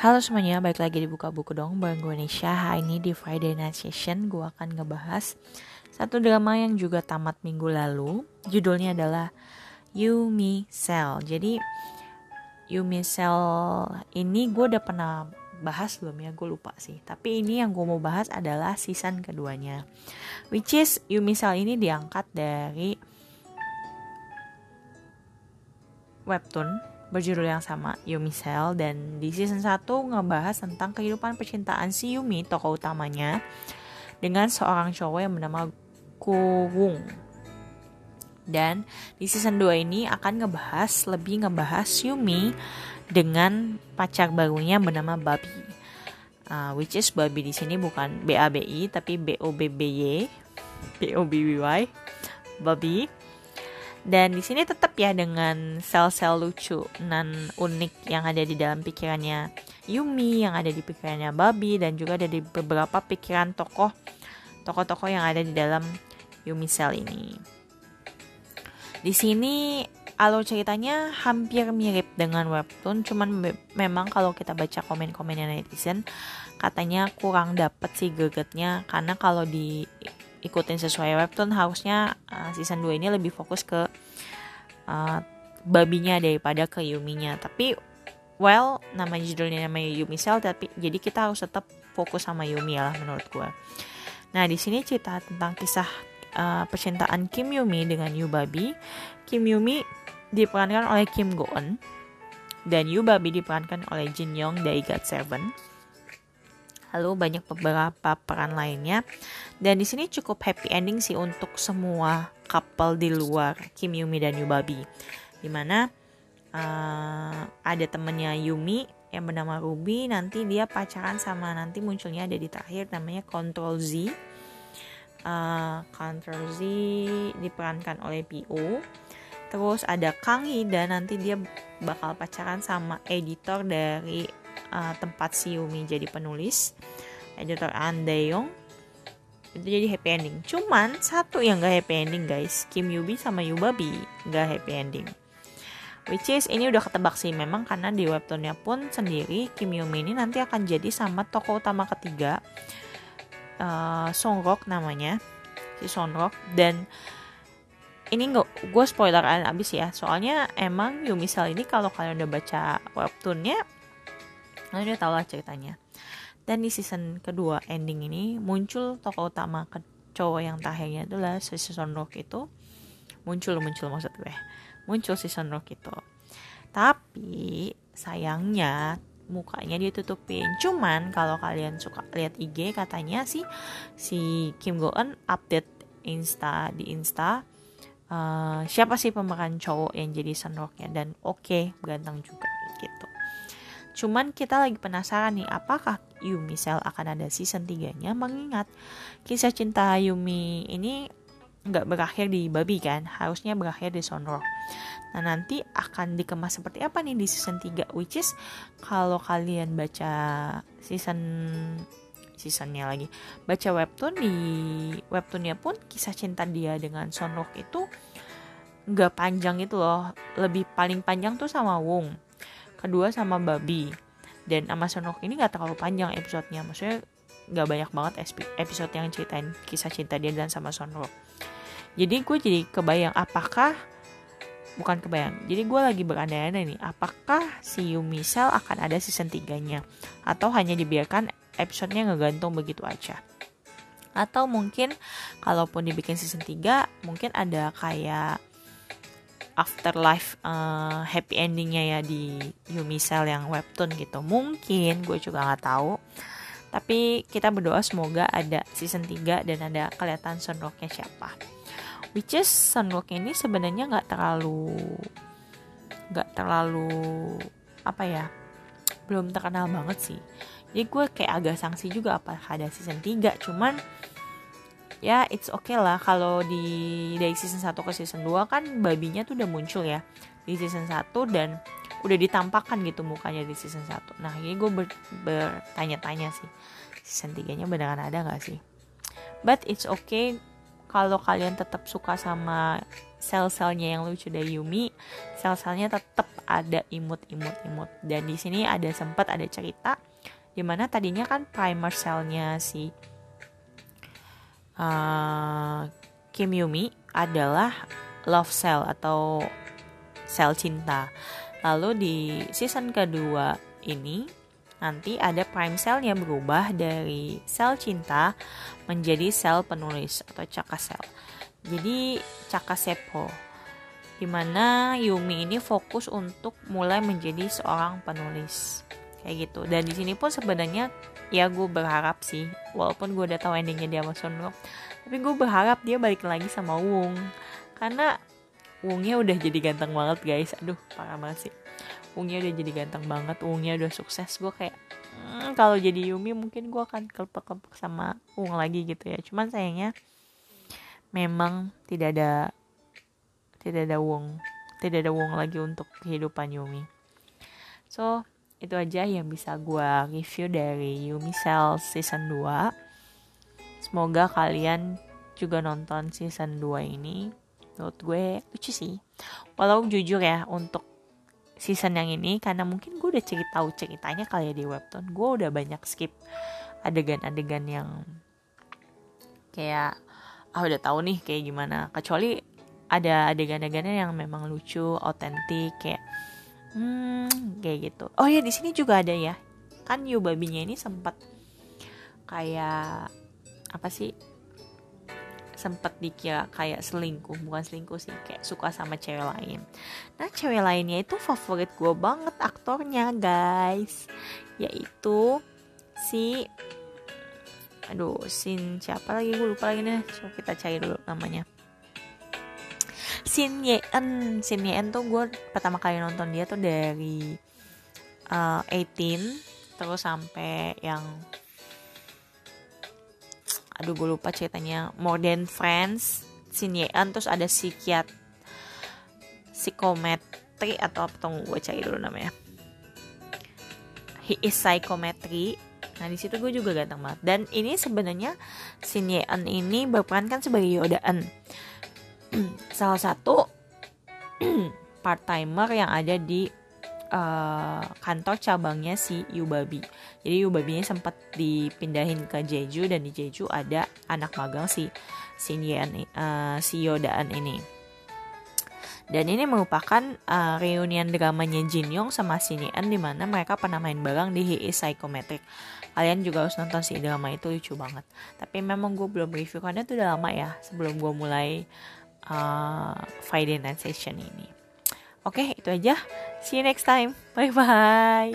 Halo semuanya, balik lagi di Buka Buku dong bareng gue Nisha. Hari ini di Friday Night Session gue akan ngebahas satu drama yang juga tamat minggu lalu. Judulnya adalah Yumi Cell Jadi Yumi Cell ini gue udah pernah bahas belum ya? Gue lupa sih. Tapi ini yang gue mau bahas adalah season keduanya. Which is Yumi Cell ini diangkat dari webtoon berjudul yang sama Yumi Cell dan di season 1 ngebahas tentang kehidupan percintaan si Yumi tokoh utamanya dengan seorang cowok yang bernama Kuwung dan di season 2 ini akan ngebahas lebih ngebahas Yumi dengan pacar barunya bernama Babi. Uh, which is Babi di sini bukan B A B I tapi B O B B Y. B O B B Y. Babi dan di sini tetap ya dengan sel-sel lucu dan unik yang ada di dalam pikirannya Yumi, yang ada di pikirannya Babi dan juga ada di beberapa pikiran tokoh tokoh-tokoh yang ada di dalam Yumi Cell ini. Di sini alur ceritanya hampir mirip dengan webtoon, cuman me memang kalau kita baca komen-komennya netizen katanya kurang dapet sih gegetnya karena kalau di ikutin sesuai webtoon harusnya uh, season 2 ini lebih fokus ke uh, babinya daripada ke Yuminya. Tapi well nama judulnya namanya Yumi Cell tapi jadi kita harus tetap fokus sama Yumi lah menurut gue nah di sini cerita tentang kisah uh, percintaan Kim Yumi dengan Yu Babi. Kim Yumi diperankan oleh Kim Go Eun dan Yu Babi diperankan oleh Jin Yong dari God Seven lalu banyak beberapa peran lainnya. Dan di sini cukup happy ending sih untuk semua couple di luar Kim Yumi dan Yubabi di mana uh, ada temennya Yumi yang bernama Ruby. Nanti dia pacaran sama nanti munculnya ada di terakhir namanya Control Z. Uh, Control Z diperankan oleh PO terus ada Kang dan nanti dia bakal pacaran sama editor dari uh, tempat si Yumi jadi penulis. Editor Andeyong itu jadi happy ending. Cuman satu yang gak happy ending guys. Kim Yubi sama Yubabi gak happy ending. Which is ini udah ketebak sih. Memang karena di webtoonnya pun sendiri Kim Yumi ini nanti akan jadi sama tokoh utama ketiga. Uh, Songrok namanya. Si Songrok dan ini nggak gue spoileran abis ya. Soalnya emang Yumi Sal ini kalau kalian udah baca webtoonnya Nah udah tau lah ceritanya. Dan di season kedua ending ini muncul tokoh utama ke cowok yang terakhirnya adalah si Rock itu. Muncul muncul maksud gue. Muncul si Rock itu. Tapi sayangnya mukanya ditutupin. Cuman kalau kalian suka lihat IG katanya sih si Kim Go Eun update Insta di Insta uh, siapa sih pemeran cowok yang jadi Rocknya? Dan oke okay, ganteng juga gitu Cuman kita lagi penasaran nih, apakah Yumi Cell akan ada season 3-nya? Mengingat kisah cinta Yumi ini nggak berakhir di babi kan, harusnya berakhir di Sonro. Nah nanti akan dikemas seperti apa nih di season 3 Which is kalau kalian baca season seasonnya lagi Baca webtoon di webtoonnya pun kisah cinta dia dengan Sonrok itu nggak panjang itu loh Lebih paling panjang tuh sama Wong kedua sama babi. Dan Amazon Rock ini gak terlalu panjang episodenya. Maksudnya gak banyak banget episode yang ceritain kisah cinta dia dan sama Sonro jadi gue jadi kebayang apakah bukan kebayang jadi gue lagi berandai-andai nih apakah si Yumi Cell akan ada season 3 nya atau hanya dibiarkan episodenya ngegantung begitu aja? Atau mungkin kalaupun dibikin season 3 mungkin ada kayak afterlife uh, happy endingnya ya di Yumi Cell yang webtoon gitu. Mungkin gue juga nggak tahu. Tapi kita berdoa semoga ada season 3 dan ada kelihatan Sunrocknya siapa. Which is Sunrock ini sebenarnya nggak terlalu nggak terlalu apa ya belum terkenal banget sih. Jadi gue kayak agak sanksi juga apa ada season 3 cuman ya it's okay lah kalau di dari season 1 ke season 2 kan babinya tuh udah muncul ya di season 1 dan udah ditampakkan gitu mukanya di season 1 nah ini gue ber, bertanya-tanya sih season 3 nya beneran ada gak sih? But it's okay kalau kalian tetap suka sama sel-selnya yang lucu dari Yumi sel-selnya tetap ada imut-imut-imut. Dan di sini ada sempat ada cerita di mana tadinya kan primer selnya si uh, Kim Yumi adalah love cell atau sel cinta. Lalu di season kedua ini nanti ada prime cellnya berubah dari sel cinta menjadi sel penulis atau caka sel jadi Caka Sepo di mana Yumi ini fokus untuk mulai menjadi seorang penulis kayak gitu. Dan di sini pun sebenarnya ya gue berharap sih walaupun gue udah tahu endingnya dia sama Sunrook tapi gue berharap dia balik lagi sama Wung. Karena Wungnya udah jadi ganteng banget guys. Aduh parah banget sih. Wungnya udah jadi ganteng banget Wungnya udah sukses. Gue kayak hmm, kalau jadi Yumi mungkin gue akan kelepek-kelepek sama Wung lagi gitu ya. Cuman sayangnya memang tidak ada tidak ada wong tidak ada wong lagi untuk kehidupan Yumi. So itu aja yang bisa gue review dari Yumi Cell season 2 semoga kalian juga nonton season 2 ini. Menurut gue lucu sih. Walau jujur ya untuk season yang ini karena mungkin gue udah cerita ceritanya kali ya di webtoon gue udah banyak skip adegan-adegan yang kayak ah udah tahu nih kayak gimana. Kecuali ada adegan-adegannya yang memang lucu otentik kayak hmm kayak gitu. Oh ya di sini juga ada ya. Kan Yubabinya ini sempat kayak apa sih sempat dikira kayak selingkuh bukan selingkuh sih kayak suka sama cewek lain. Nah cewek lainnya itu favorit gue banget aktornya guys. Yaitu si aduh sin siapa lagi? Gue lupa lagi nih. Coba kita cari dulu namanya Sin Yeen Sin Yeen tuh gue pertama kali nonton dia tuh dari uh, 18 terus sampai yang aduh gue lupa ceritanya More Than Friends Sin Yeen terus ada psikiat psikometri atau apa tuh gue cari dulu namanya He is Psychometry Nah di situ gue juga ganteng banget. Dan ini sebenarnya Shin Yeon ini berperan kan sebagai Yodaan. Salah satu part timer yang ada di uh, kantor cabangnya si Yubabi. Jadi Yubabinya sempat dipindahin ke Jeju dan di Jeju ada anak magang si Yeon, uh, si Yodaan ini. Dan ini merupakan uh, reunian dramanya Jin Yong sama Shin Yeon di mana mereka pernah main bareng di He is Psychometric kalian juga harus nonton sih drama itu lucu banget tapi memang gue belum review karena itu udah lama ya sebelum gue mulai uh, Friday Night Session ini. Oke okay, itu aja. See you next time. Bye bye